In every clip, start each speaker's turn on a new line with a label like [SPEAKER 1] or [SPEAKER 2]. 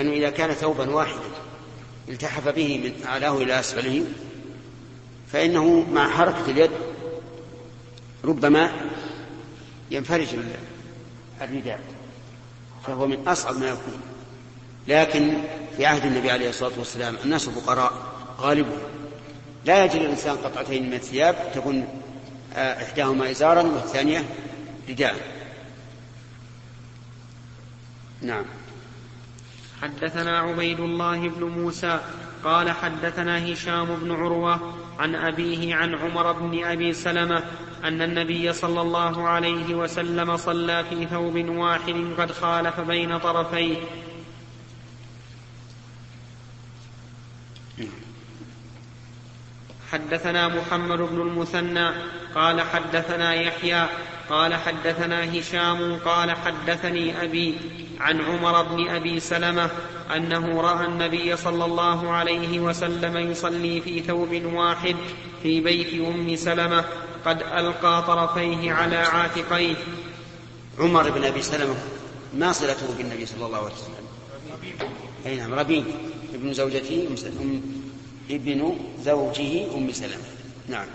[SPEAKER 1] أنه إذا كان ثوبا واحدا التحف به من أعلاه إلى أسفله فإنه مع حركة اليد ربما ينفرج الرداء فهو من أصعب ما يكون. لكن في عهد النبي عليه الصلاة والسلام الناس فقراء غالبهم. لا يجد الإنسان قطعتين من الثياب تكون آه، إحداهما إزارا والثانية رداء. نعم.
[SPEAKER 2] حدثنا عبيد الله بن موسى قال حدثنا هشام بن عروة عن أبيه عن عمر بن أبي سلمة أن النبي صلى الله عليه وسلم صلى في ثوب واحد قد خالف بين طرفيه. حدثنا محمد بن المثنى قال حدثنا يحيى قال حدثنا هشام قال حدثني أبي عن عمر بن أبي سلمة أنه رأى النبي صلى الله عليه وسلم يصلي في ثوب واحد في بيت أم سلمة قد ألقى طرفيه على عاتقيه.
[SPEAKER 1] عمر بن أبي سلمة ما صلته بالنبي صلى الله عليه وسلم؟ أي نعم ربيع ابن زوجته أم ابن زوجه أم سلمة. نعم.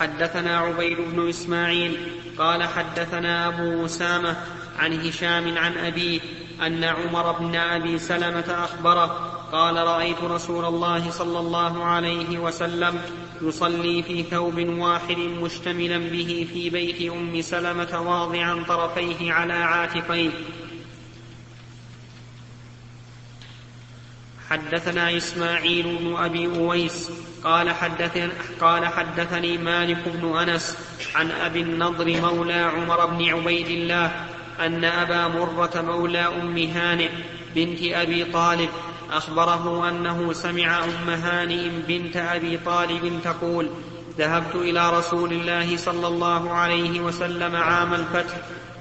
[SPEAKER 2] حدثنا عبيد بن إسماعيل قال حدثنا أبو أسامة عن هشام عن أبيه أن عمر بن أبي سلمة أخبره قال رأيت رسول الله صلى الله عليه وسلم يصلي في ثوب واحد مشتملا به في بيت أم سلمة واضعا طرفيه على عاتقيه حدثنا إسماعيل بن أبي أويس قال حدثني, قال حدثني مالك بن أنس عن أبي النضر مولى عمر بن عبيد الله أن أبا مرة مولى أم هانئ بنت أبي طالب أخبره أنه سمع أم هانئ بنت أبي طالب تقول ذهبت إلى رسول الله صلى الله عليه وسلم عام الفتح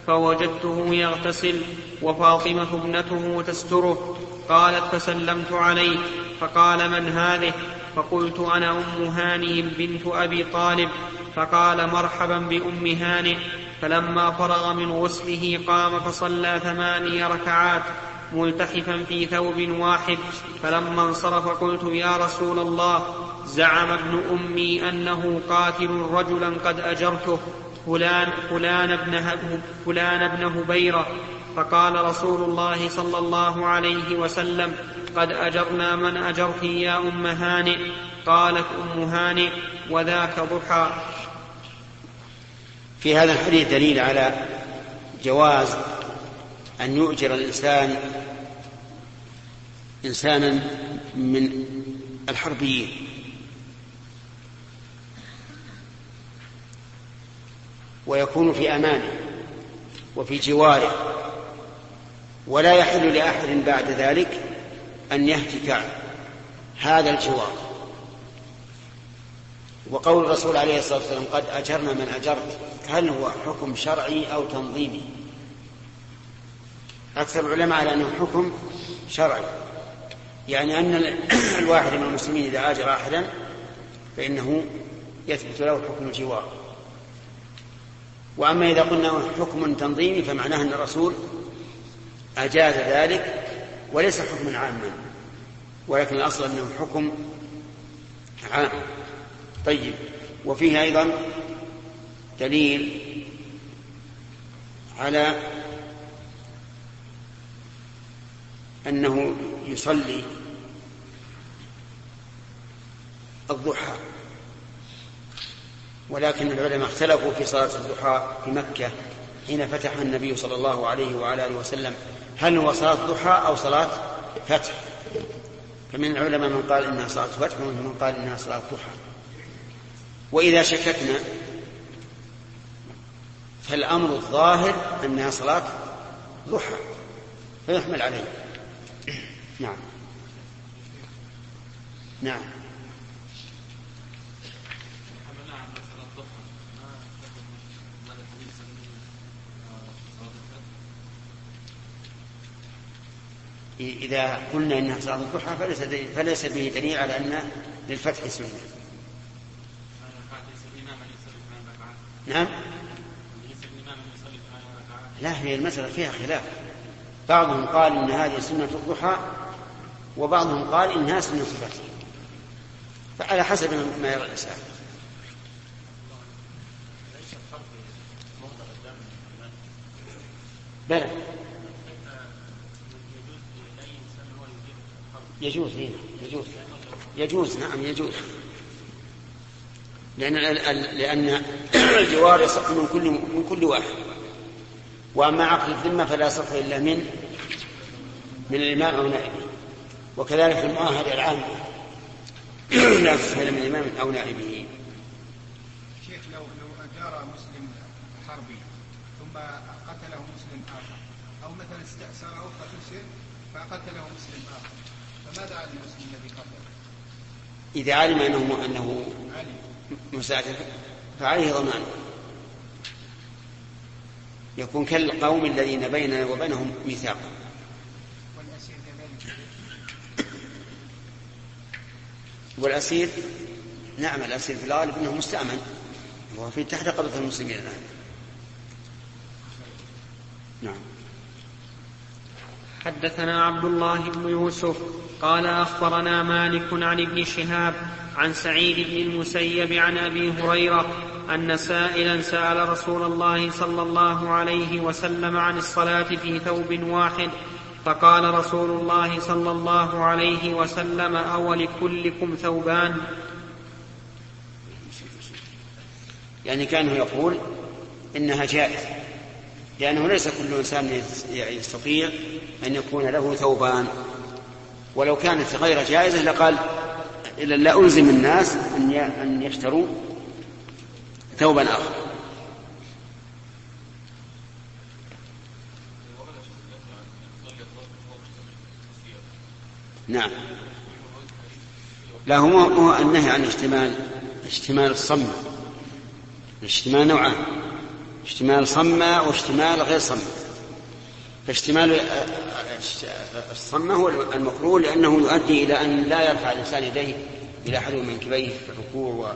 [SPEAKER 2] فوجدته يغتسل وفاطمة ابنته تستره قالت فسلمت عليه فقال من هذه؟ فقلت أنا أم هانئ بنت أبي طالب. فقال مرحبا بأم هانئ فلما فرغ من غسله قام فصلى ثماني ركعات ملتحفا في ثوب واحد. فلما انصرف قلت يا رسول الله زعم ابن أمي أنه قاتل رجلا قد أجرته. فلان فلان ابن فلان ابن هبيرة. فقال رسول الله صلى الله عليه وسلم قد أجرنا من أجرت يا أم هانئ. قالت أم هانئ وذاك ضحى.
[SPEAKER 1] في هذا الحديث دليل على جواز أن يؤجر الإنسان إنسانا من الحربيين. ويكون في أمانه وفي جواره. ولا يحل لأحد بعد ذلك أن يهتك هذا الجوار وقول الرسول عليه الصلاة والسلام قد أجرنا من أجرت هل هو حكم شرعي أو تنظيمي؟ أكثر العلماء على أنه حكم شرعي. يعني أن الواحد من المسلمين إذا آجر أحدا فإنه يثبت له حكم الجوار وأما إذا قلنا حكم تنظيمي فمعناه أن الرسول أجاز ذلك وليس حكما عاما ولكن الأصل أنه حكم عام. طيب وفيه أيضا دليل على أنه يصلي الضحى ولكن العلماء اختلفوا في صلاة الضحى في مكة حين فتح النبي صلى الله عليه وعلى آله وسلم هل هو صلاة ضحى أو صلاة فتح؟ فمن العلماء من قال إنها صلاة فتح ومن من قال إنها صلاة ضحى. وإذا شككنا فالأمر الظاهر أنها صلاة ضحى. فيحمل عليه نعم. نعم. إذا قلنا إنها صلاة الضحى فليس, فليس به دليل على أن للفتح سنة. نعم. لا هي المسألة فيها خلاف. بعضهم قال إن هذه سنة الضحى وبعضهم قال إنها سنة الفتح. فعلى حسب ما يرى الإنسان. بلى. يجوز هنا يجوز. يجوز نعم يجوز. لأن لأن الجوار يصح من كل من كل واحد. وأما عقد الذمة فلا يصح إلا من من الإمام أو نائبه. وكذلك المؤهل العام لا تصح إلا من الإمام أو نائبه.
[SPEAKER 3] شيخ لو لو أجار مسلم حربي ثم قتله مسلم آخر أو مثلا استأسره فقتله مسلم آخر. فماذا المسلم الذي قتله؟
[SPEAKER 1] إذا علم أنه أنه مساعدة فعليه ضمان يكون كالقوم الذين بيننا وبينهم ميثاق. والأسير نعم الأسير في الغالب أنه مستأمن. وهو في تحت قبضة المسلمين الآن. نعم.
[SPEAKER 2] حدثنا عبد الله بن يوسف قال أخبرنا مالك عن ابن شهاب عن سعيد بن المسيب عن أبي هريرة أن سائلا سأل رسول الله صلى الله عليه وسلم عن الصلاة في ثوب واحد فقال رسول الله صلى الله عليه وسلم اولكلكم ثوبان.
[SPEAKER 1] يعني كانه يقول إنها جائزة لأنه ليس كل إنسان يستطيع أن يكون له ثوبان. ولو كانت غير جائزة لقال لا ألزم الناس أن يشتروا ثوبا آخر. نعم. لا هو النهي عن اشتمال اشتمال الصمة. الاشتمال نوعان. اشتمال صمة واشتمال غير صمة. فاشتمال الصمة هو المكروه لأنه يؤدي إلى أن لا يرفع الإنسان يديه إلى حد من كبيه في الركوع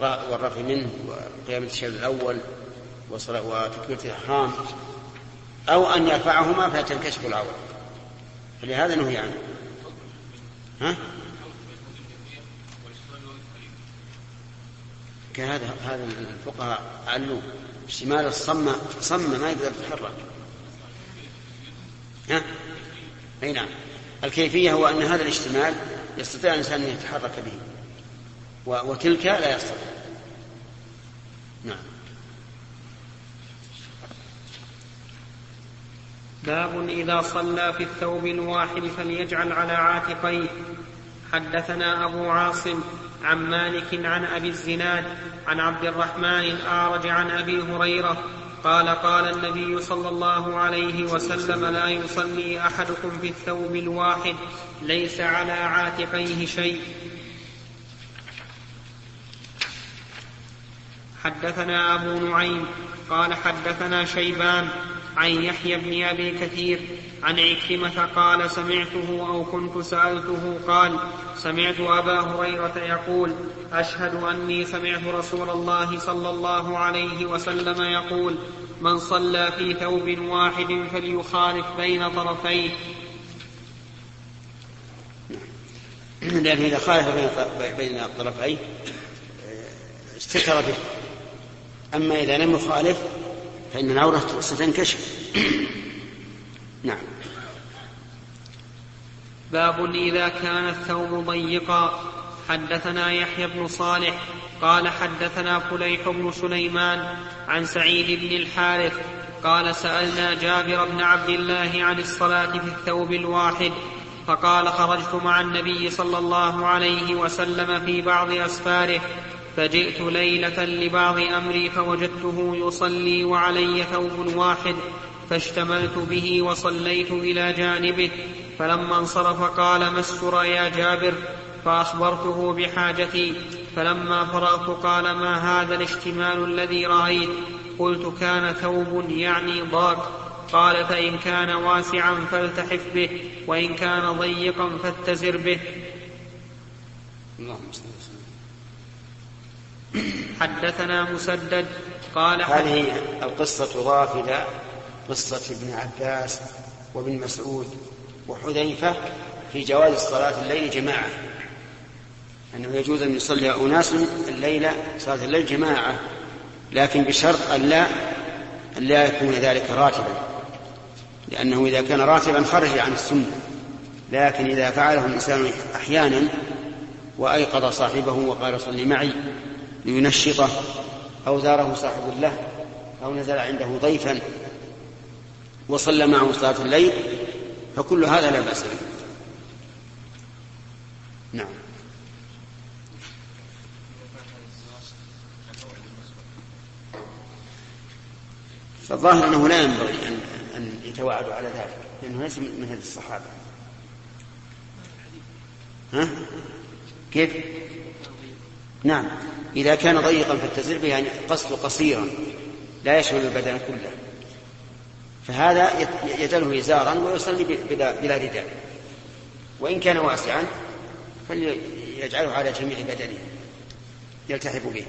[SPEAKER 1] والرفع منه وقيام التشهد الأول وتكبيرة الإحرام أو أن يرفعهما فتنكشف العورة. فلهذا نهي عنه. ها؟ كهذا هذا الفقهاء علوا اشتمال الصمة صمة ما يقدر يتحرك. ها؟ أي نعم. الكيفية هو أن هذا الاشتمال يستطيع الإنسان أن يتحرك به. وتلك لا يستطيع. نعم.
[SPEAKER 2] باب إذا صلى في الثوب الواحد فليجعل على عاتقيه. حدثنا أبو عاصم عن مالك عن أبي الزناد عن عبد الرحمن الأعرج عن أبي هريرة قال قال النبي صلى الله عليه وسلم لا يصلي أحدكم في الثوب الواحد ليس على عاتقيه شيء. حدثنا أبو نعيم قال حدثنا شيبان عن يحيى بن أبي كثير عن عكرمة قال سمعته أو كنت سألته قال سمعت أبا هريرة يقول أشهد أني سمعت رسول الله صلى الله عليه وسلم يقول من صلى في ثوب واحد فليخالف بين طرفيه.
[SPEAKER 1] لأنه إذا خالف بين الطرفين استتر به. أما إذا لم يخالف فإن العورة ستنكشف. نعم.
[SPEAKER 2] باب إذا كان الثوب ضيقا. حدثنا يحيى بن صالح قال حدثنا فليح بن سليمان عن سعيد بن الحارث قال سألنا جابر بن عبد الله عن الصلاة في الثوب الواحد فقال خرجت مع النبي صلى الله عليه وسلم في بعض أسفاره فجئت ليلة لبعض أمري فوجدته يصلي وعلي ثوب واحد فاشتملت به وصليت إلى جانبه فلما انصرف قال ما السر يا جابر؟ فأخبرته بحاجتي فلما فرغت قال ما هذا الاشتمال الذي رأيت؟ قلت كان ثوب يعني ضاق قال فإن كان واسعا فالتحف به وإن كان ضيقا فاتزر به حدثنا مسدد قال
[SPEAKER 1] هذه القصة تضاف إلى قصة ابن عباس وابن مسعود وحذيفة في جواز صلاة الليل جماعة. أنه يجوز أن يصلي أناس الليل صلاة الليل جماعة لكن بشرط أن لا أن لا يكون ذلك راتبا. لأنه إذا كان راتبا خرج عن السنة. لكن إذا فعله الإنسان أحيانا وأيقظ صاحبه وقال صل معي لينشطه أو زاره صاحب له أو نزل عنده ضيفا وصلى معه صلاة الليل فكل هذا لا بأس به نعم فالظاهر أنه لا ينبغي أن أن يتواعدوا على ذلك لأنه ليس من هذه الصحابة ها؟ كيف؟ نعم. إذا كان ضيقا في التزرب يعني قصد قصيرا لا يشمل البدن كله. فهذا يجعله إزارا ويصلي بلا, بلا رداء. وإن كان واسعا فليجعله على جميع بدنه. يلتحف به.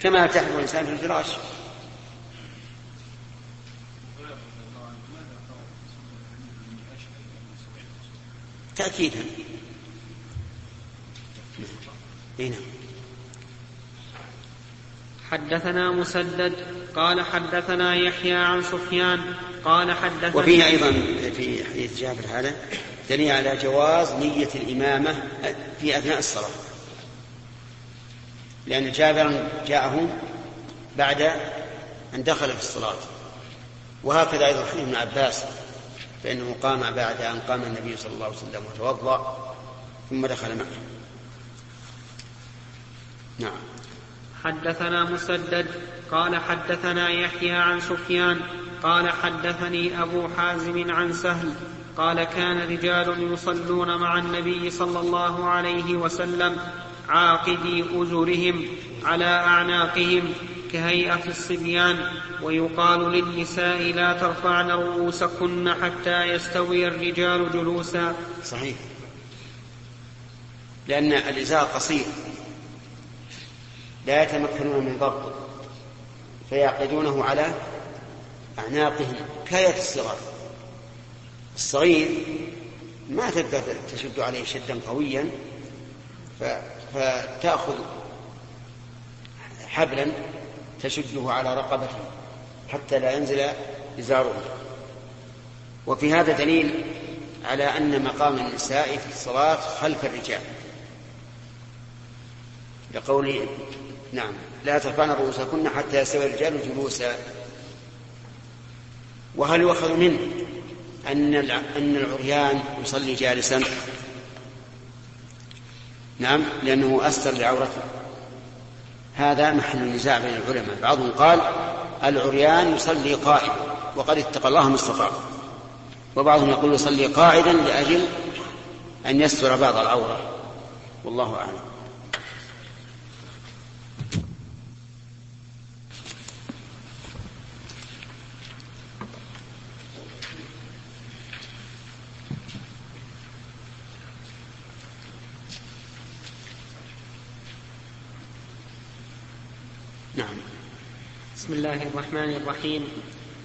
[SPEAKER 1] كما يلتحف الإنسان في الفراش. تأكيدا.
[SPEAKER 2] نعم. حدثنا مسدد قال حدثنا يحيى عن سفيان قال حدثنا
[SPEAKER 1] وفيه أيضا في حديث جابر هذا دليل على جواز نية الإمامة في أثناء الصلاة. لأن جابرا جاءه بعد أن دخل في الصلاة. وهكذا أيضا حديث ابن عباس فإنه قام بعد أن قام النبي صلى الله عليه وسلم وتوضأ ثم دخل معه. نعم.
[SPEAKER 2] حدثنا مسدد قال حدثنا يحيى عن سفيان قال حدثني أبو حازم عن سهل قال كان رجال يصلون مع النبي صلى الله عليه وسلم عاقدي أزرهم على أعناقهم كهيئة الصبيان ويقال للنساء لا ترفعن رؤوسكن حتى يستوي الرجال جلوسا.
[SPEAKER 1] صحيح. لأن الإزار قصير. لا يتمكنون من ضبطه فيعقدونه على أعناقهم كهيئة الصغار. الصغير ما تقدر تشد عليه شدا قويا فتأخذ حبلا تشده على رقبته حتى لا ينزل إزاره. وفي هذا دليل على أن مقام النساء في الصلاة خلف الرجال لقول نعم. لا ترفعن رؤوسكن حتى يستوي الرجال جلوسا. وهل يؤخذ منه أن أن العريان يصلي جالسا؟ نعم لأنه أستر لعورته هذا محل النزاع بين العلماء. بعضهم قال العريان يصلي قائما وقد اتقى الله ما استطاع. وبعضهم يقول يصلي قاعدا لأجل أن يستر بعض العورة. والله أعلم
[SPEAKER 2] بسم الله الرحمن الرحيم.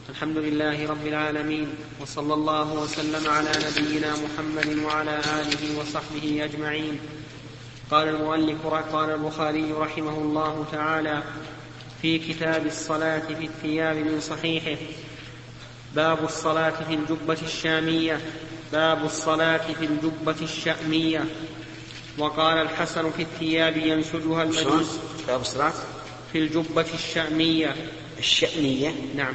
[SPEAKER 2] الحمد لله رب العالمين وصلى الله وسلم على نبينا محمد وعلى آله وصحبه أجمعين. قال المؤلف قال البخاري رحمه الله تعالى في كتاب الصلاة في الثياب من صحيحه باب الصلاة في الجبة الشامية باب الصلاة في الجبة الشأمية. وقال الحسن في الثياب ينسجها المجوس.
[SPEAKER 1] باب الصلاة؟
[SPEAKER 2] في الجبة الشأمية.
[SPEAKER 1] الشأمية
[SPEAKER 2] نعم.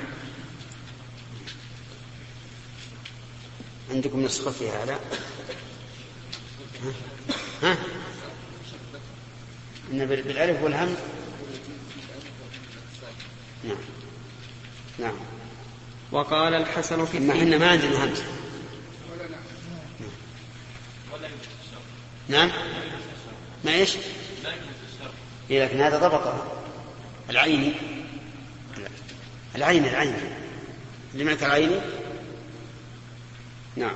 [SPEAKER 1] عندكم نسخة في هذا؟ ها, ها؟ إن بالألف والهم؟ نعم. نعم.
[SPEAKER 2] وقال الحسن في
[SPEAKER 1] ما إحنا ما عندنا همزة نعم. ما إيش؟ إيه لكن هذا ضبطه العيني العين العين. لمعك العيني نعم.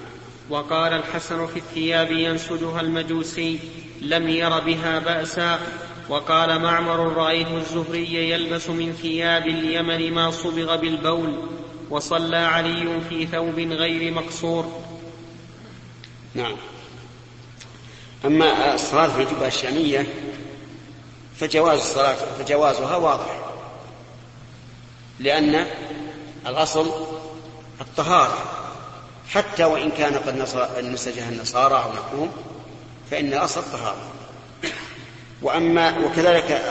[SPEAKER 2] وقال الحسن في الثياب ينسجها المجوسي لم ير بها بأسا. وقال معمر رأيت الزهري يلبس من ثياب اليمن ما صبغ بالبول. وصلى علي في ثوب غير مقصور.
[SPEAKER 1] نعم. أما الصلاة في الجبهة الشامية فجواز الصلاة فجوازها واضح. لأن الأصل الطهارة. حتى وإن كان قد نسجها النصارى أو نحوهم فإن الأصل الطهارة. وأما وكذلك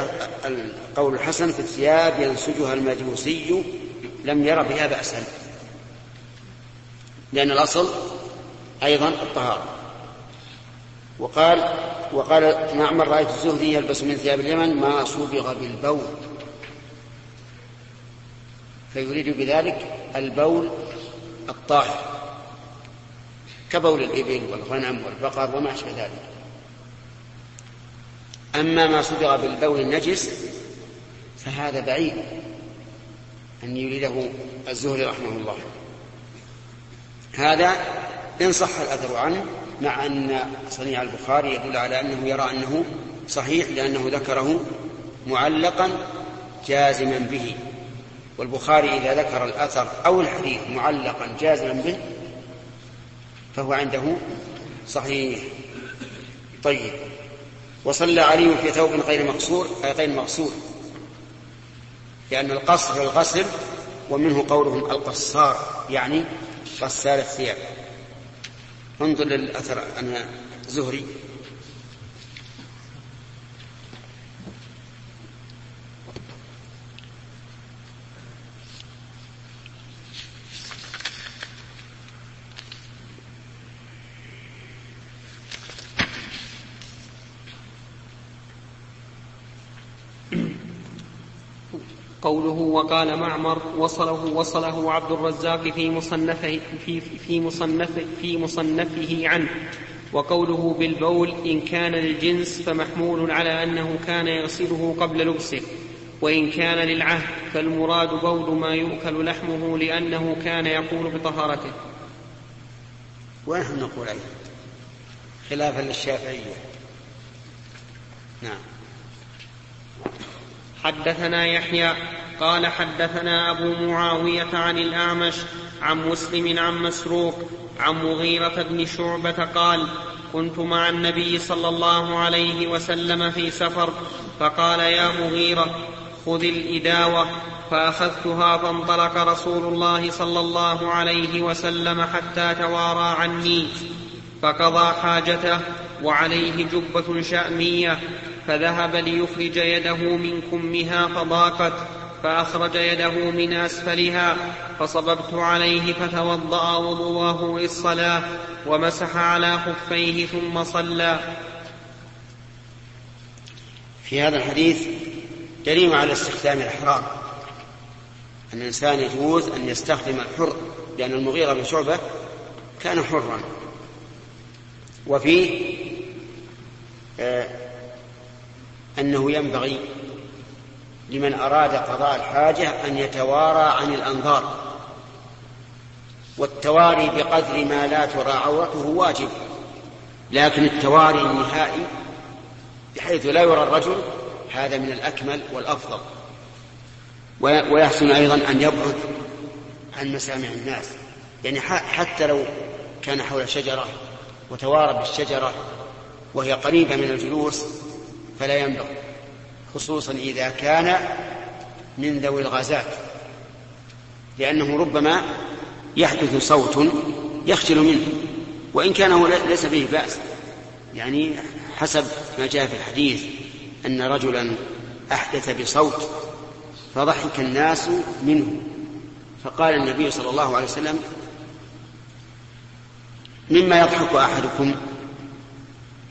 [SPEAKER 1] القول الحسن في الثياب ينسجها المجوسي لم ير بها بأسا. لأن الأصل أيضا الطهارة. وقال وقال معمر رأيت الزهري يلبس من ثياب اليمن ما صبغ بالبول. فيريد بذلك البول الطاهر كبول الإبل والغنم والبقر وما أشبه ذلك. أما ما صبغ بالبول النجس فهذا بعيد أن يريده الزهري رحمه الله. هذا إن صح الأثر عنه مع أن صنيع البخاري يدل على أنه يرى أنه صحيح لأنه ذكره معلقا جازما به. والبخاري إذا ذكر الأثر أو الحديث معلقا جازما به فهو عنده صحيح. طيب. وصلى علي في ثوب غير مقصور غير مقصور. لأن القصر الغسل ومنه قولهم القصار يعني غسال الثياب. انظر للأثر أن زهري.
[SPEAKER 2] قوله وقال معمر وصله وصله عبد الرزاق في مصنفه في في مصنفه في مصنفه عنه وقوله بالبول إن كان للجنس فمحمول على أنه كان يغسله قبل لبسه وإن كان للعهد فالمراد بول ما يؤكل لحمه لأنه كان يقول بطهارته
[SPEAKER 1] ونحن نقول أيضا خلافا للشافعية. نعم.
[SPEAKER 2] حدثنا يحيى قال حدثنا أبو معاوية عن الأعمش عن مسلم عن مسروق عن مغيرة بن شعبة قال كنت مع النبي صلى الله عليه وسلم في سفر فقال يا مغيرة خذ الإداوة فاخذتها فانطلق رسول الله صلى الله عليه وسلم حتى توارى عني فقضى حاجته وعليه جبة شأمية فذهب ليخرج يده من كمها فضاقت فأخرج يده من أسفلها فصببت عليه فتوضأ وضواه للصلاة ومسح على خفيه ثم صلى.
[SPEAKER 1] في هذا الحديث دليل على استخدام الإحرام. أن الإنسان يجوز أن يستخدم الحر لأن المغيرة بن شعبة كان حرا. وفيه آه أنه ينبغي لمن أراد قضاء الحاجة أن يتوارى عن الأنظار. والتواري بقدر ما لا ترى عورته واجب لكن التواري النهائي بحيث لا يرى الرجل هذا من الأكمل والأفضل. ويحسن أيضا أن يبعد عن مسامع الناس. يعني حتى لو كان حول شجرة وتوارى بالشجرة وهي قريبة من الجلوس فلا ينبغي خصوصا إذا كان من ذوي الغازات لأنه ربما يحدث صوت يخجل منه وإن كان هو ليس فيه بأس. يعني حسب ما جاء في الحديث أن رجلا أحدث بصوت فضحك الناس منه. فقال النبي صلى الله عليه وسلم مما يضحك أحدكم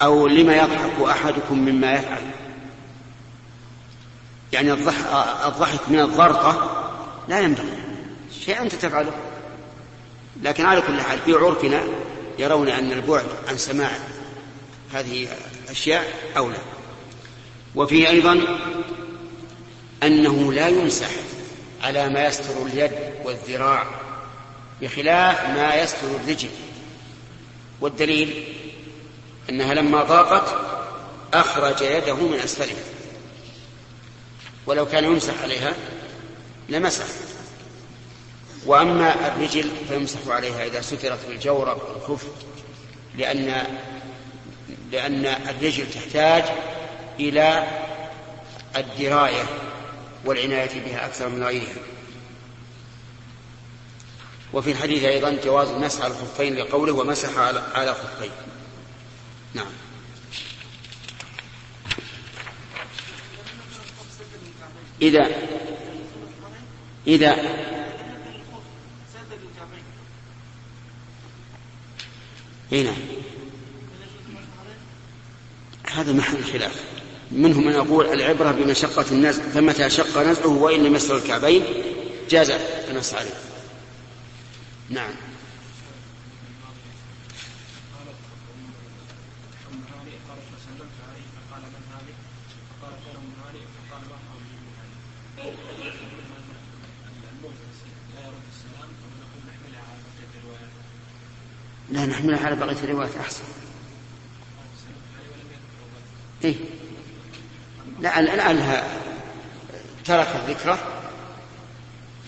[SPEAKER 1] أو لما يضحك أحدكم مما يفعل. يعني الضحك من الضرطة لا ينبغي. شيء أنت تفعله. لكن على كل حال في عرفنا يرون أن البعد عن سماع هذه الأشياء أولى. وفيه أيضا أنه لا يمسح على ما يستر اليد والذراع بخلاف ما يستر الرجل. والدليل أنها لما ضاقت أخرج يده من أسفلها. ولو كان يمسح عليها لمسح. وأما الرجل فيمسح عليها إذا سترت بالجورب والخف لأن لأن الرجل تحتاج إلى الدراية والعناية بها أكثر من غيرها. وفي الحديث أيضا جواز المسح على الخفين لقوله ومسح على خفين. نعم. إذا إذا هنا هذا محل خلاف. منهم من يقول العبرة بمشقة النزع فمتى شق نزعه وإن لم الكعبين جاز المسح عليه. نعم. لا نحملها على بقية الروايات أحسن. إيه. لعلها ترك الذكرى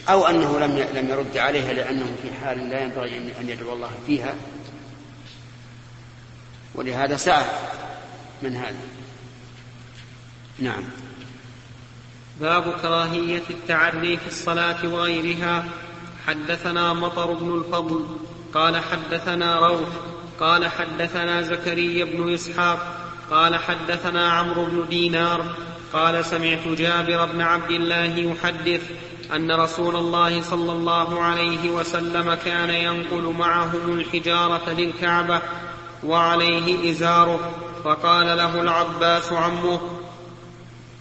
[SPEAKER 1] أو أنه لم لم يرد عليها لأنه في حال لا ينبغي أن يدعو الله فيها. ولهذا سأل من هذا. نعم.
[SPEAKER 2] باب كراهية التعري في الصلاة وغيرها. حدثنا مطر بن الفضل. قال حدثنا روح قال حدثنا زكريا بن إسحاق قال حدثنا عمرو بن دينار قال سمعت جابر بن عبد الله يحدث أن رسول الله صلى الله عليه وسلم كان ينقل معهم الحجارة للكعبة وعليه إزاره فقال له العباس عمه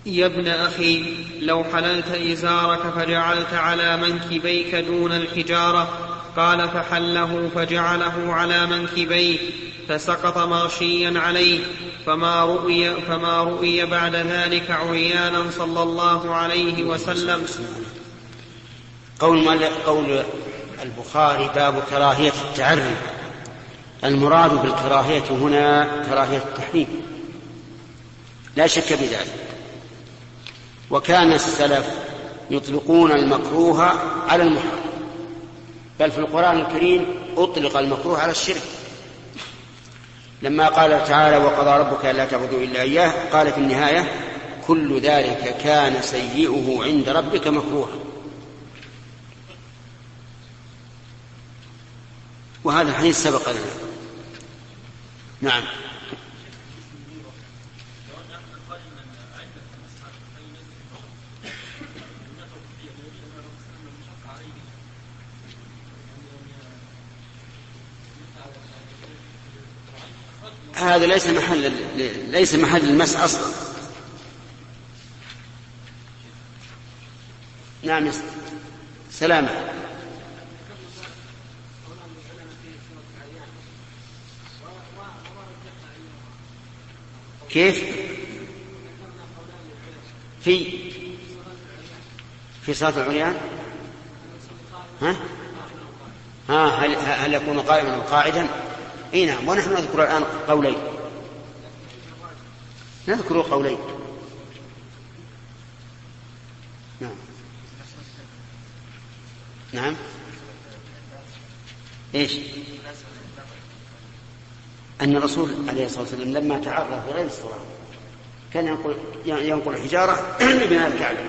[SPEAKER 2] يا ابن أخي لو حللت إزارك فجعلت على منكبيك دون الحجارة قال فحله فجعله على منكبيه فسقط مغشيا عليه فما رؤي, فما رؤي بعد ذلك عريانا صلى الله عليه وسلم.
[SPEAKER 1] قول, قول البخاري باب كراهية التعري. المراد بالكراهية هنا كراهية التحريم. لا شك بذلك. وكان السلف يطلقون المكروه على المحرم. بل في القرآن الكريم أطلق المكروه على الشرك. لما قال تعالى وقضى ربك ألا تعبدوا إلا إياه قال في النهاية كل ذلك كان سيئه عند ربك مكروها. وهذا الحديث سبق لنا. نعم هذا ليس محل ليس محل المس أصلا. نعم سلامة. كيف؟ في في صلاة العريان؟ ها؟ ها هل, هل يكون قائما أو قاعدا؟ إي نعم ونحن نذكر الآن قولين. نذكر قولين نعم. نعم. إيش؟ أن الرسول عليه الصلاة والسلام لما تعرض غير الصلاه كان ينقل ينقل الحجاره لبناء الكعبه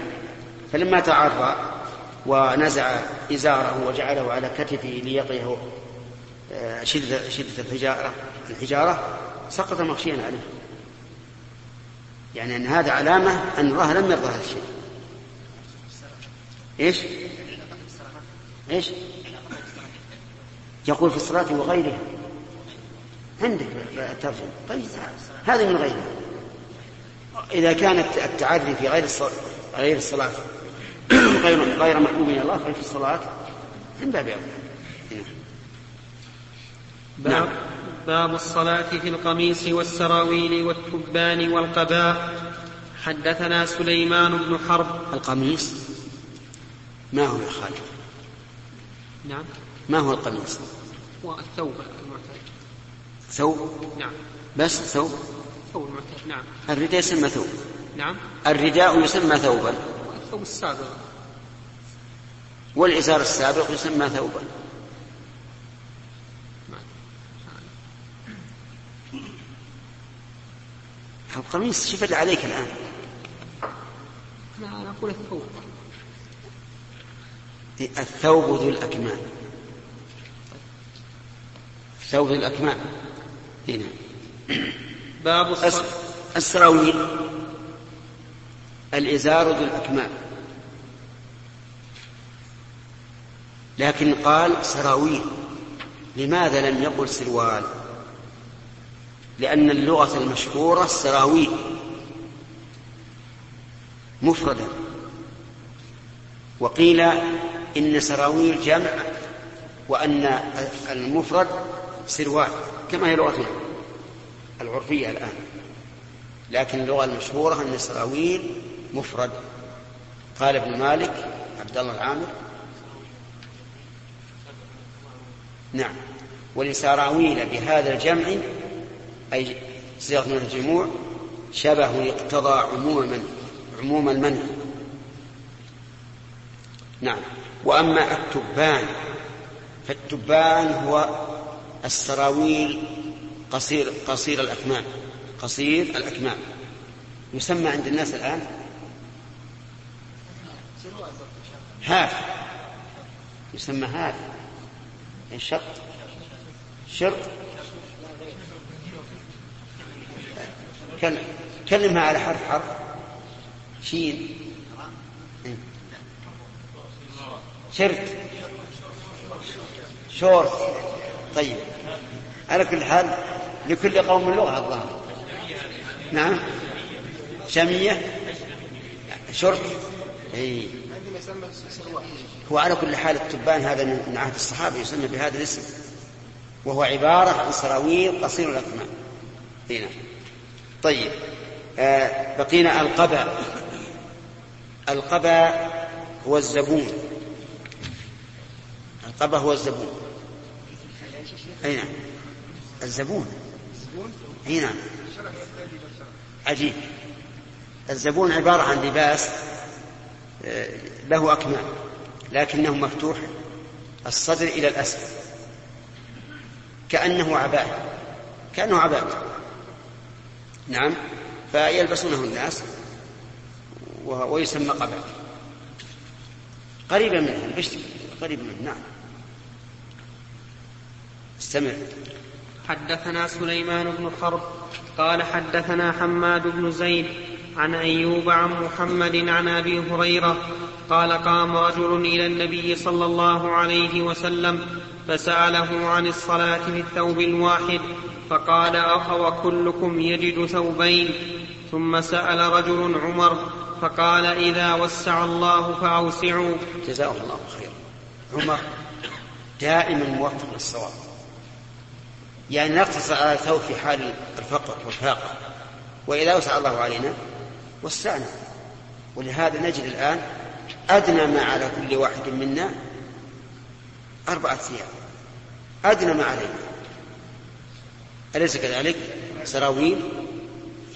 [SPEAKER 1] فلما تعرى ونزع إزاره وجعله على كتفه ليقيه شدة, شدة الحجارة الحجارة سقط مغشيا عليه. يعني أن هذا علامة أن الله لم يرضى هذا الشيء. إيش؟ إيش؟ يقول في الصلاة وغيرها. عندك الترجمة. طيب هذه من غيرها. إذا كانت التعري في غير الصلاة غير الصلاة غير غير محبوب من الله ففي الصلاة من باب أولى.
[SPEAKER 2] نعم. باب الصلاة في القميص والسراويل والتبان والقباء. حدثنا سليمان بن حرب.
[SPEAKER 1] القميص؟ ما هو يا خالد؟
[SPEAKER 2] نعم.
[SPEAKER 1] ما هو القميص؟
[SPEAKER 2] والثوب المعتاد.
[SPEAKER 1] ثوب؟
[SPEAKER 2] نعم.
[SPEAKER 1] بس ثوب؟
[SPEAKER 2] ثوب المعتاد نعم.
[SPEAKER 1] الرداء يسمى ثوب.
[SPEAKER 2] نعم.
[SPEAKER 1] الرداء يسمى ثوبا.
[SPEAKER 2] الثوب السابق.
[SPEAKER 1] والإزار السابق يسمى ثوبا. القميص شفت عليك الآن.
[SPEAKER 2] أنا أقول الثوب.
[SPEAKER 1] الثوب ذو الأكمام. الثوب ذو الأكمام. هنا.
[SPEAKER 2] باب الصلاة
[SPEAKER 1] السراويل. الإزار ذو الأكمام. لكن قال سراويل. لماذا لم يقل سروال؟ لأن اللغة المشهورة السراويل. مفردا. وقيل إن سراويل جمع وأن المفرد سروال كما هي لغتنا العرفية الآن. لكن اللغة المشهورة أن السراويل مفرد. قال ابن مالك عبد الله العامر. نعم. ولسراويل بهذا الجمع أي صيغة من الجموع شبه يقتضى عموم المنع عموم المنع نعم. وأما التبان فالتبان هو السراويل قصير قصير الأكمام قصير الأكمام. يسمى عند الناس الآن half. يسمى half شرط شرط. كلمها على حرف حرف. شين. شرت. شورت. طيب. على كل حال لكل قوم لغة الظاهر. نعم. شامية. شرط إي. هو على كل حال التبان هذا من عهد الصحابة يسمى بهذا الاسم. وهو عبارة عن سراويل قصير الأكمام هنا طيب. آه بقينا القبا. القبا هو الزبون. القبا هو الزبون. أي نعم. الزبون. أي نعم. عجيب. الزبون عبارة عن لباس آه، له أكمام لكنه مفتوح الصدر إلى الأسفل. كأنه عباء. كأنه عباء. نعم. فيلبسونه الناس ويسمى قبع قريبا منه البشت قريب منه نعم. استمع
[SPEAKER 2] حدثنا سليمان بن حرب قال حدثنا حماد بن زيد عن أيوب عن محمد عن أبي هريرة قال قام رجل إلى النبي صلى الله عليه وسلم فسأله عن الصلاة في الثوب الواحد فقال أو كلكم يجد ثوبين. ثم سأل رجل عمر فقال إذا وسع الله فأوسعوا.
[SPEAKER 1] جزاه الله خيرا. عمر دائما موفق للصواب. يعني نقتصر على الثوب في حال الفقر والفاقة. وإذا وسع الله علينا وسعنا. ولهذا نجد الآن أدنى ما على كل واحد منا أربعة ثياب. أدنى ما علينا. أليس كذلك؟ سراويل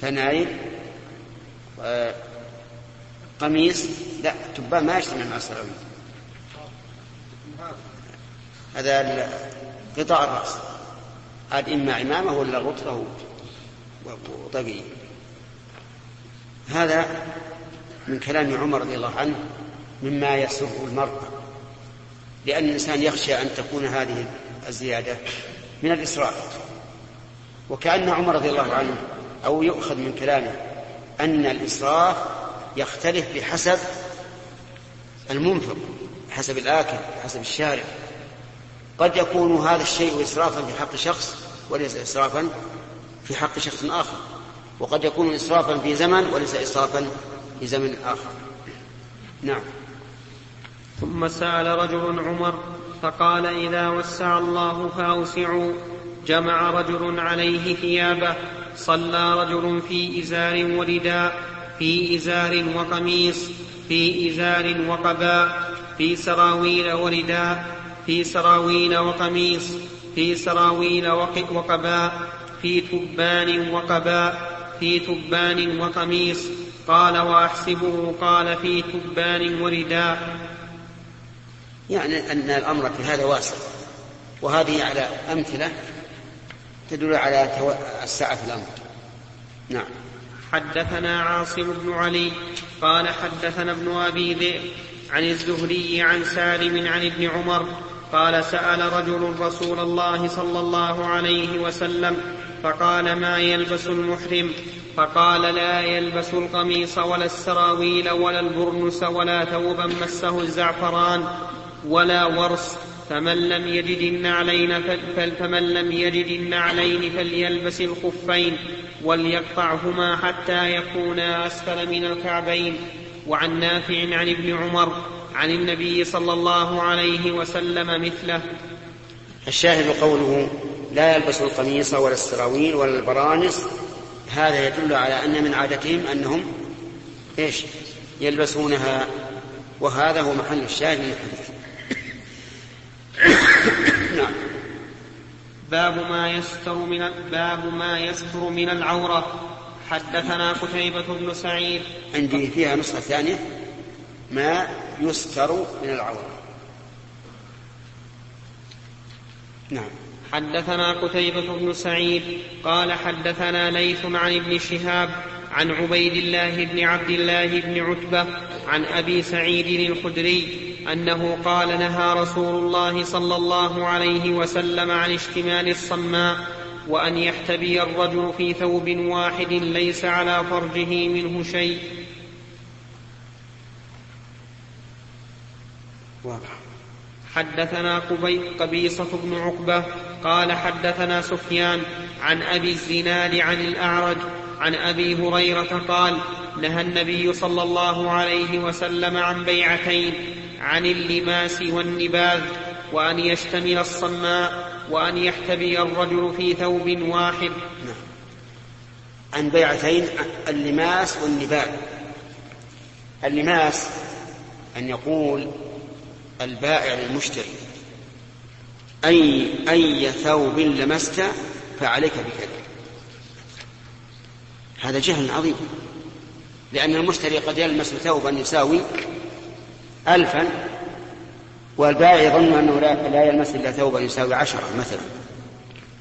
[SPEAKER 1] ثنايل قميص لا تبان ما يجتمع مع السراويل. هذا قطاع الرأس. عاد إما عمامة ولا غطرة وطقي. هذا من كلام عمر رضي الله عنه مما يسر المرء. لأن الإنسان يخشى أن تكون هذه الزيادة من الإسراف وكأن عمر رضي الله عنه أو يؤخذ من كلامه أن الإسراف يختلف بحسب المنفق حسب الآكل حسب الشارع. قد يكون هذا الشيء إسرافا في حق شخص وليس إسرافا في حق شخص آخر. وقد يكون إسرافا في زمن وليس إسرافا في زمن آخر. نعم.
[SPEAKER 2] ثم سأل رجل عمر فقال إذا وسع الله فأوسعوا. جمع رجل عليه ثيابه صلى رجل في إزار ورداء في إزار وقميص في إزار وقباء في سراويل ورداء في سراويل وقميص في سراويل وقباء في تبان وقباء في تبان وقميص. قال وأحسبه قال في تبان ورداء.
[SPEAKER 1] يعني أن الأمر في هذا واسع وهذه على أمثلة تدل على السعة في الأمر. نعم.
[SPEAKER 2] حدثنا عاصم بن علي قال حدثنا ابن أبي ذئب عن الزهري عن سالم عن ابن عمر قال سأل رجل رسول الله صلى الله عليه وسلم فقال ما يلبس المحرم؟ فقال لا يلبس القميص ولا السراويل ولا البرنس ولا ثوبا مسه الزعفران ولا ورس فمن لم يجد النعلين فمن لم يجد النعلين فليلبس الخفين وليقطعهما حتى يكونا أسفل من الكعبين. وعن نافع عن ابن عمر عن النبي صلى الله عليه وسلم مثله.
[SPEAKER 1] الشاهد قوله لا يلبس القميص ولا السراويل ولا البرانس. هذا يدل على أن من عادتهم أنهم إيش؟ يلبسونها. وهذا هو محل الشاهد من الحديث.
[SPEAKER 2] نعم. باب ما يستر من باب ما يستر من العورة. حدثنا قتيبة بن سعيد.
[SPEAKER 1] عندي فيها نسخة ثانية. ما يستر من العورة.
[SPEAKER 2] نعم. حدثنا قتيبة بن سعيد. قال حدثنا ليث عن ابن شهاب عن عبيد الله بن عبد الله بن عتبة عن أبي سعيد الخدري أنه قال نهى رسول الله صلى الله عليه وسلم عن اشتمال الصماء وأن يحتبي الرجل في ثوب واحد ليس على فرجه منه شيء. حدثنا قبيصة بن عقبة قال حدثنا سفيان عن أبي الزناد عن الأعرج عن أبي هريرة قال نهى النبي صلى الله عليه وسلم عن بيعتين عن اللماس والنباذ وأن يشتمل الصماء وأن يحتبي الرجل في ثوب واحد. نعم.
[SPEAKER 1] عن بيعتين اللماس والنباذ. اللماس أن يقول البائع للمشتري أي أي ثوب لمست فعليك بكذا. هذا جهل عظيم لأن المشتري قد يلمس ثوبا يساوي ألفا والبائع يظن أنه لا, لا يلمس إلا ثوبا يساوي عشرة مثلا.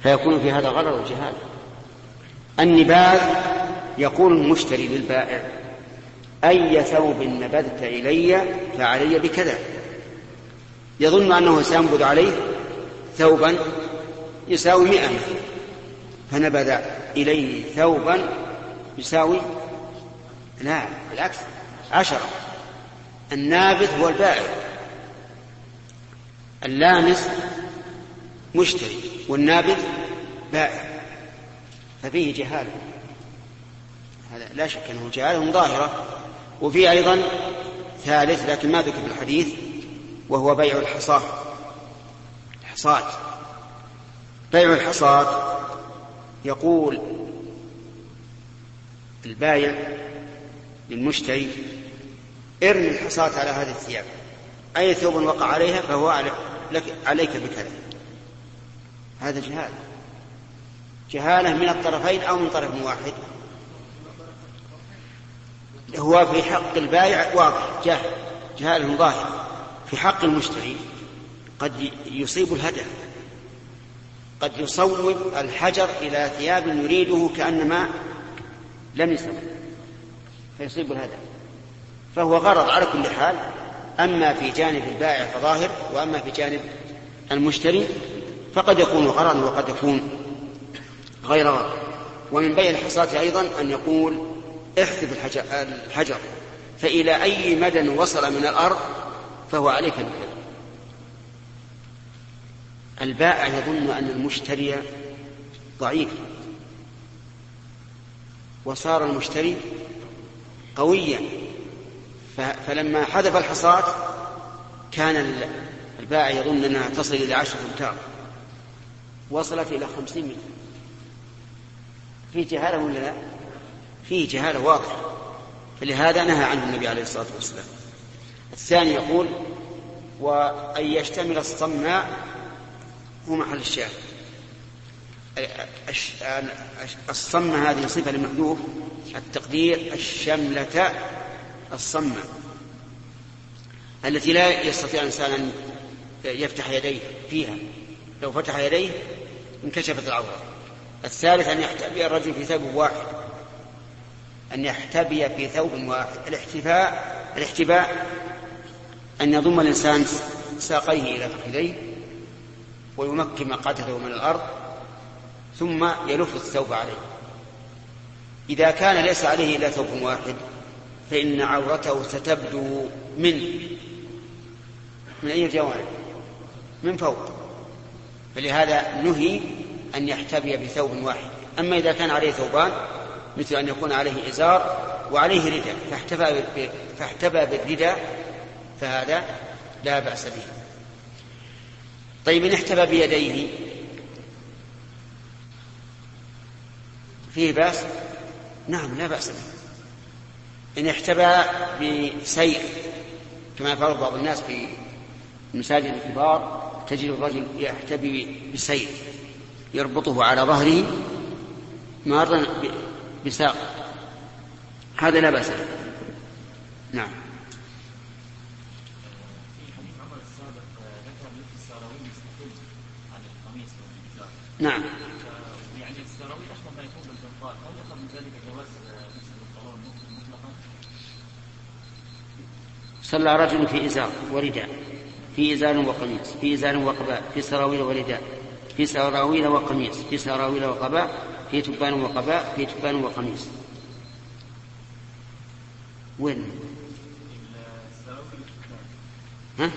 [SPEAKER 1] فيكون في هذا غرر وجهال النباذ يقول المشتري للبائع. أي ثوب نبذت إلي فعلي بكذا. يظن أنه سينبذ عليه ثوبا يساوي مئة فنبذ إليه ثوبا يساوي لا بالعكس عشرة. النابذ هو البائع. اللامس مشتري والنابذ بائع. ففيه جهالة هذا لا شك أنه جهالة ظاهرة. وفيه أيضا ثالث لكن ما ذكر في الحديث وهو بيع الحصاة الحصاة بيع الحصاة يقول البايع للمشتري ارمي الحصاة على هذه الثياب. أي ثوب وقع عليها فهو لك عليك بكذا هذا جهالة جهالة من الطرفين أو من طرف واحد. هو في حق البائع واضح جهل. جهاله ظاهر. في حق المشتري قد يصيب الهدف. قد يصوب الحجر إلى ثياب يريده كأنما لم يصب. فيصيب الهدف. فهو غرض على كل حال أما في جانب البائع فظاهر وأما في جانب المشتري فقد يكون غرضا وقد يكون غير غرض. ومن بيع الحصاة أيضا أن يقول احذف الحجر فإلى أي مدى وصل من الأرض فهو عليك بكذا البائع يظن أن المشتري ضعيف وصار المشتري قويا. فلما حذف الحصاة كان البائع يظن أنها تصل إلى عشرة أمتار. وصلت إلى خمسين متر. في جهالة ولا لا؟ فيه جهالة واضحة. فلهذا نهى عنه النبي عليه الصلاة والسلام. الثاني يقول وأن يشتمل الصماء هو محل الشاهد. الصم هذه صفة لمحذوف. التقدير الشملة الصمة التي لا يستطيع الإنسان يفتح يديه فيها. لو فتح يديه انكشفت العورة. الثالث أن يحتبي الرجل في ثوب واحد. أن يحتبي في ثوب واحد. الاحتفاء الاحتباء أن يضم الإنسان ساقيه إلى فخذيه ويمكن مقعدته من الأرض ثم يلف الثوب عليه. إذا كان ليس عليه إلا ثوب واحد فإن عورته ستبدو من من أي جوانب؟ من فوق. فلهذا نهي أن يحتبي بثوب واحد. أما إذا كان عليه ثوبان مثل أن يكون عليه إزار وعليه رداء فاحتبى فاحتبى بالرداء فهذا لا بأس به. طيب إن احتبى بيديه فيه بأس؟ نعم لا بأس به. إن احتبى بسيف كما يفعل بعض الناس في المساجد الكبار تجد الرجل يحتبي بسيف يربطه على ظهره مارا بساق. هذا لا بأس نعم. نعم يعني السراويل اشبه ما يكون بالبنطال هل يؤخذ من ذلك جواز لبس البنطلون مطلقا؟ صلى رجل في إزار ورداء في إزار وقميص في إزار وقباء في سراويل ورداء في سراويل وقميص في سراويل وقباء في تبان وقباء في تبان وقميص وين؟ ها؟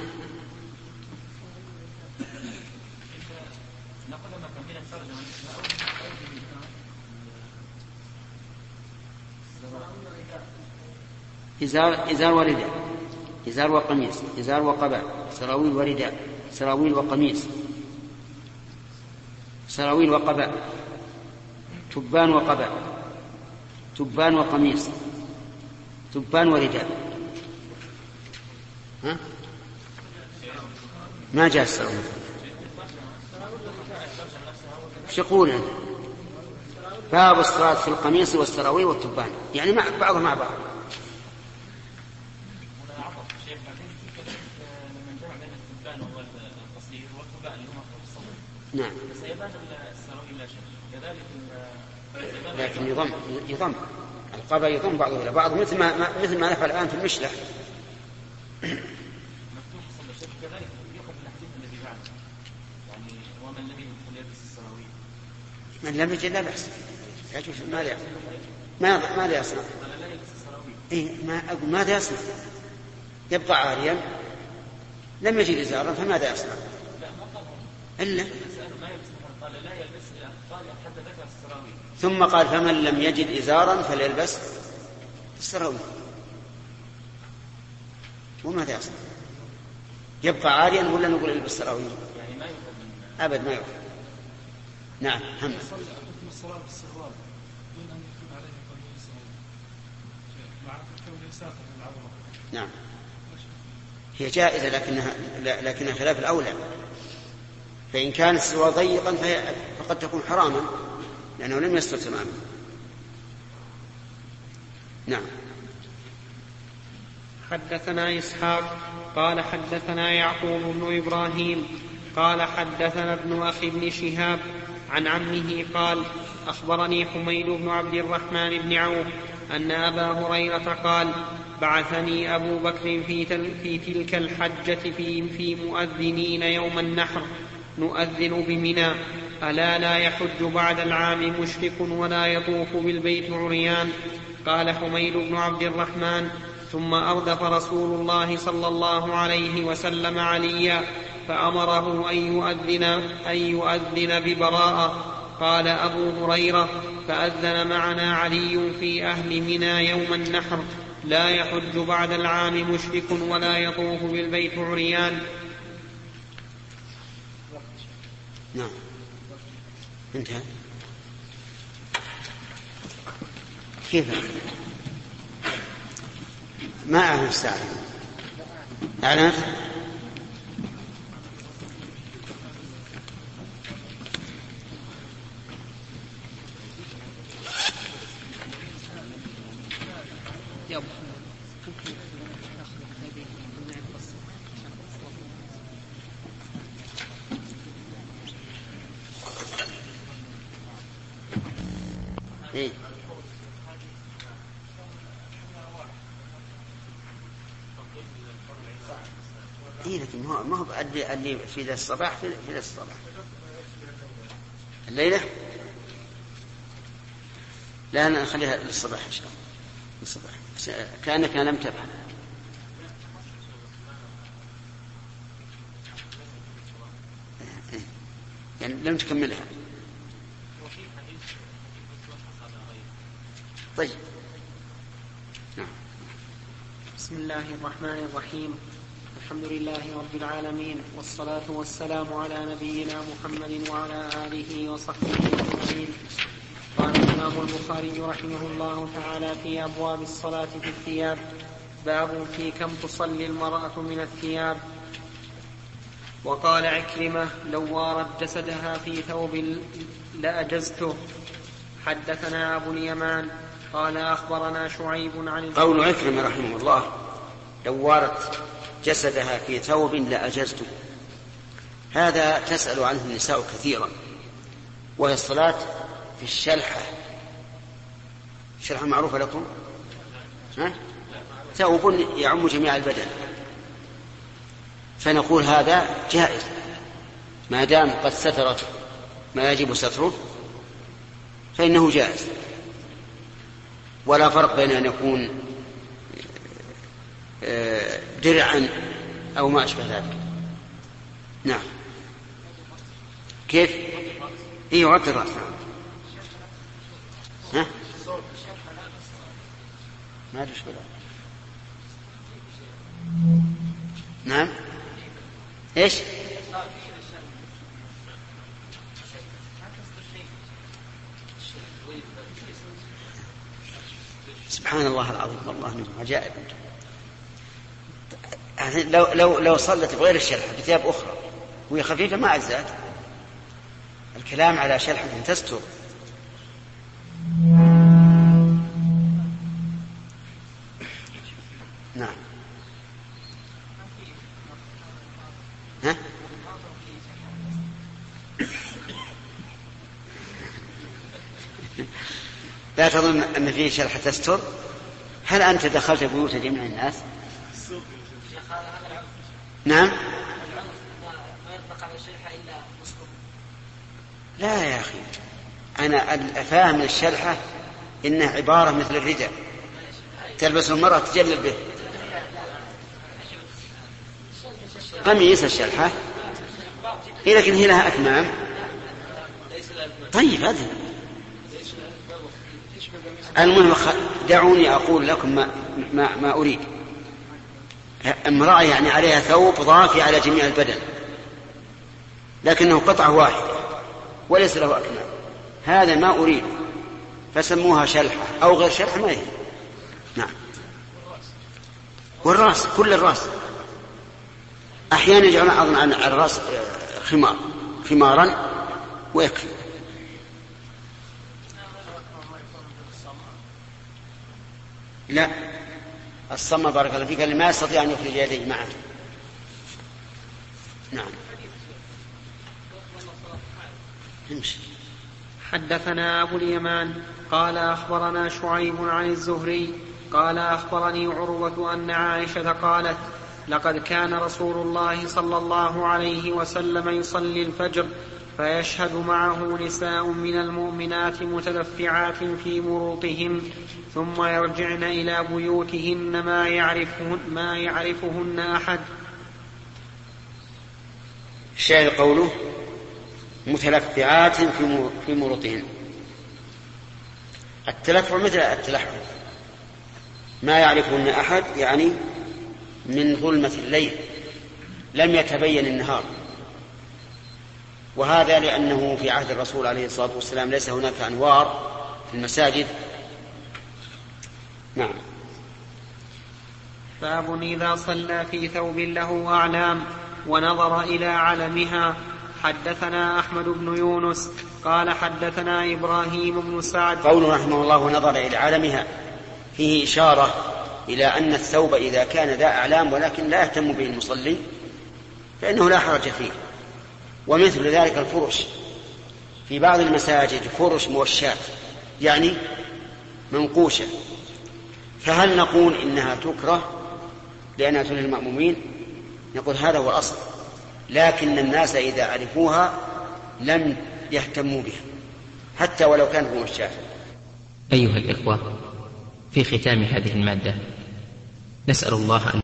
[SPEAKER 1] إزار إزار ورداء إزار وقميص إزار وقباء سراويل ورداء سراويل وقميص سراويل وقباء تبان وقباء تبان وقميص تبان ورداء. ها؟ ما جاء السراويل؟ إيش يقول باب الصلاة في القميص والسراويل والتبان. يعني مع بعضهم مع بعض. نعم. كذلك لكن يضم يضم. القبا يضم بعضه إلى بعض مثل ما مثل ما نفعل الآن في المشلح. من يعني لم يجد السراويل. من لم يجد لا بأس. يجوز. ماذا يصنع؟ ما ماذا يصنع؟ إيه ما أقول ماذا يصنع؟ يبقى عاريا. لم يجد إزارا فماذا يصنع؟ إلا ثم قال فمن لم يجد إزارا فليلبس السراويل. وماذا يصنع؟ يبقى عاريا ولا نقول البس السراويل؟ يعني ما أبد ما يؤخذ. نعم كونه نعم. هي جائزة لكنها لكنها خلاف الأولى. فإن كان السروال ضيقا فقد تكون حراما لأنه لم يستر تماما. نعم.
[SPEAKER 2] حدثنا إسحاق قال حدثنا يعقوب بن إبراهيم قال حدثنا ابن أخي بن شهاب عن عمه قال أخبرني حميد بن عبد الرحمن بن عوف أن أبا هريرة قال بعثني أبو بكر في, تل في تلك الحجة في مؤذنين يوم النحر. نؤذن بمنى. ألا لا يحج بعد العام مشرك ولا يطوف بالبيت عريان. قال حميد بن عبد الرحمن ثم أردف رسول الله صلى الله عليه وسلم عليا فأمره أن يؤذن أن يؤذن ببراءة. قال أبو هريرة فأذن معنا علي في أهل منى يوم النحر. لا يحج بعد العام مشرك ولا يطوف بالبيت عريان.
[SPEAKER 1] نعم. انتهى. كيف؟ ما أعلم الساعة. أعلم إيه؟ إيه لكن اللي في ذا الصباح في ذا الصباح. الليلة؟ لا نخليها للصباح إن شاء الله. للصباح كأنك لم تفهم يعني لم تكملها. طيب.
[SPEAKER 2] نعم. بسم الله الرحمن الرحيم. لله رب العالمين والصلاة والسلام على نبينا محمد وعلى آله وصحبه أجمعين. قال الإمام البخاري رحمه الله تعالى في أبواب الصلاة في الثياب باب في كم تصلي المرأة من الثياب. وقال عكرمة لو وارت جسدها في ثوب لأجزته. حدثنا أبو اليمان قال أخبرنا شعيب عن
[SPEAKER 1] قول عكرمة رحمه الله لو وارت جسدها في ثوب لأجزته هذا تسأل عنه النساء كثيرا. وهي الصلاة في الشلحة الشلحة معروفة لكم؟ ها؟ ثوب يعم جميع البدن. فنقول هذا جائز. ما دام قد سترت ما يجب ستره فإنه جائز. ولا فرق بين أن يكون درعا أو ما أشبه ذلك. نعم. كيف؟ إي يغطي الرأس. ها؟ ما أدري نعم. إيش؟ سبحان الله العظيم والله من عجائب. يعني لو لو لو صلت بغير الشلحه بثياب أخرى وهي خفيفة ما أجزأت. الكلام على شلحه تستر. نعم. ها؟ لا تظن أن فيه شرح تستر؟ هل أنت دخلت بيوت جميع الناس؟ نعم. لا يا أخي. أنا أفهم الشلحة إنها عبارة مثل الرداء تلبس المرأة تجلل به. قميص الشلحة إيه لكن هي لها أكمام. طيب هذا المهم دعوني أقول لكم ما, ما, ما أريد. امرأة يعني عليها ثوب ضافي على جميع البدن. لكنه قطعة واحدة وليس له أكمام. هذا ما أريد. فسموها شلحة أو غير شلحة ما هي نعم. والرأس كل الرأس. أحيانا يجعلون أظن على الرأس خمار خمارا ويكفي. لا. الصمة بارك الله فيك اللي ما يستطيع أن يخرج يديه معه نعم.
[SPEAKER 2] حدثنا أبو اليمان قال أخبرنا شعيب عن الزهري قال أخبرني عروة أن عائشة قالت لقد كان رسول الله صلى الله عليه وسلم يصلي الفجر فيشهد معه نساء من المؤمنات متلفعات في مروطهن ثم يرجعن إلى بيوتهن ما يعرفهن, ما يعرفهن أحد.
[SPEAKER 1] الشاهد قوله متلفعات في مروطهن التلفع مثل التلحف ما يعرفهن أحد يعني من ظلمة الليل لم يتبين النهار. وهذا لأنه في عهد الرسول عليه الصلاة والسلام ليس هناك أنوار في المساجد. نعم.
[SPEAKER 2] باب إذا صلى في ثوب له أعلام ونظر إلى علمها. حدثنا أحمد بن يونس قال حدثنا إبراهيم بن سعد.
[SPEAKER 1] قول رحمه الله ونظر إلى علمها. فيه إشارة إلى أن الثوب إذا كان ذا أعلام ولكن لا يهتم به المصلي فإنه لا حرج فيه. ومثل ذلك الفرش. في بعض المساجد فرش موشاة يعني منقوشة. فهل نقول إنها تكره؟ لأنها تلهي المأمومين نقول هذا هو الأصل. لكن الناس إذا عرفوها لم يهتموا بها حتى ولو كانت موشاة
[SPEAKER 4] أيها الإخوة في ختام هذه المادة نسأل الله أن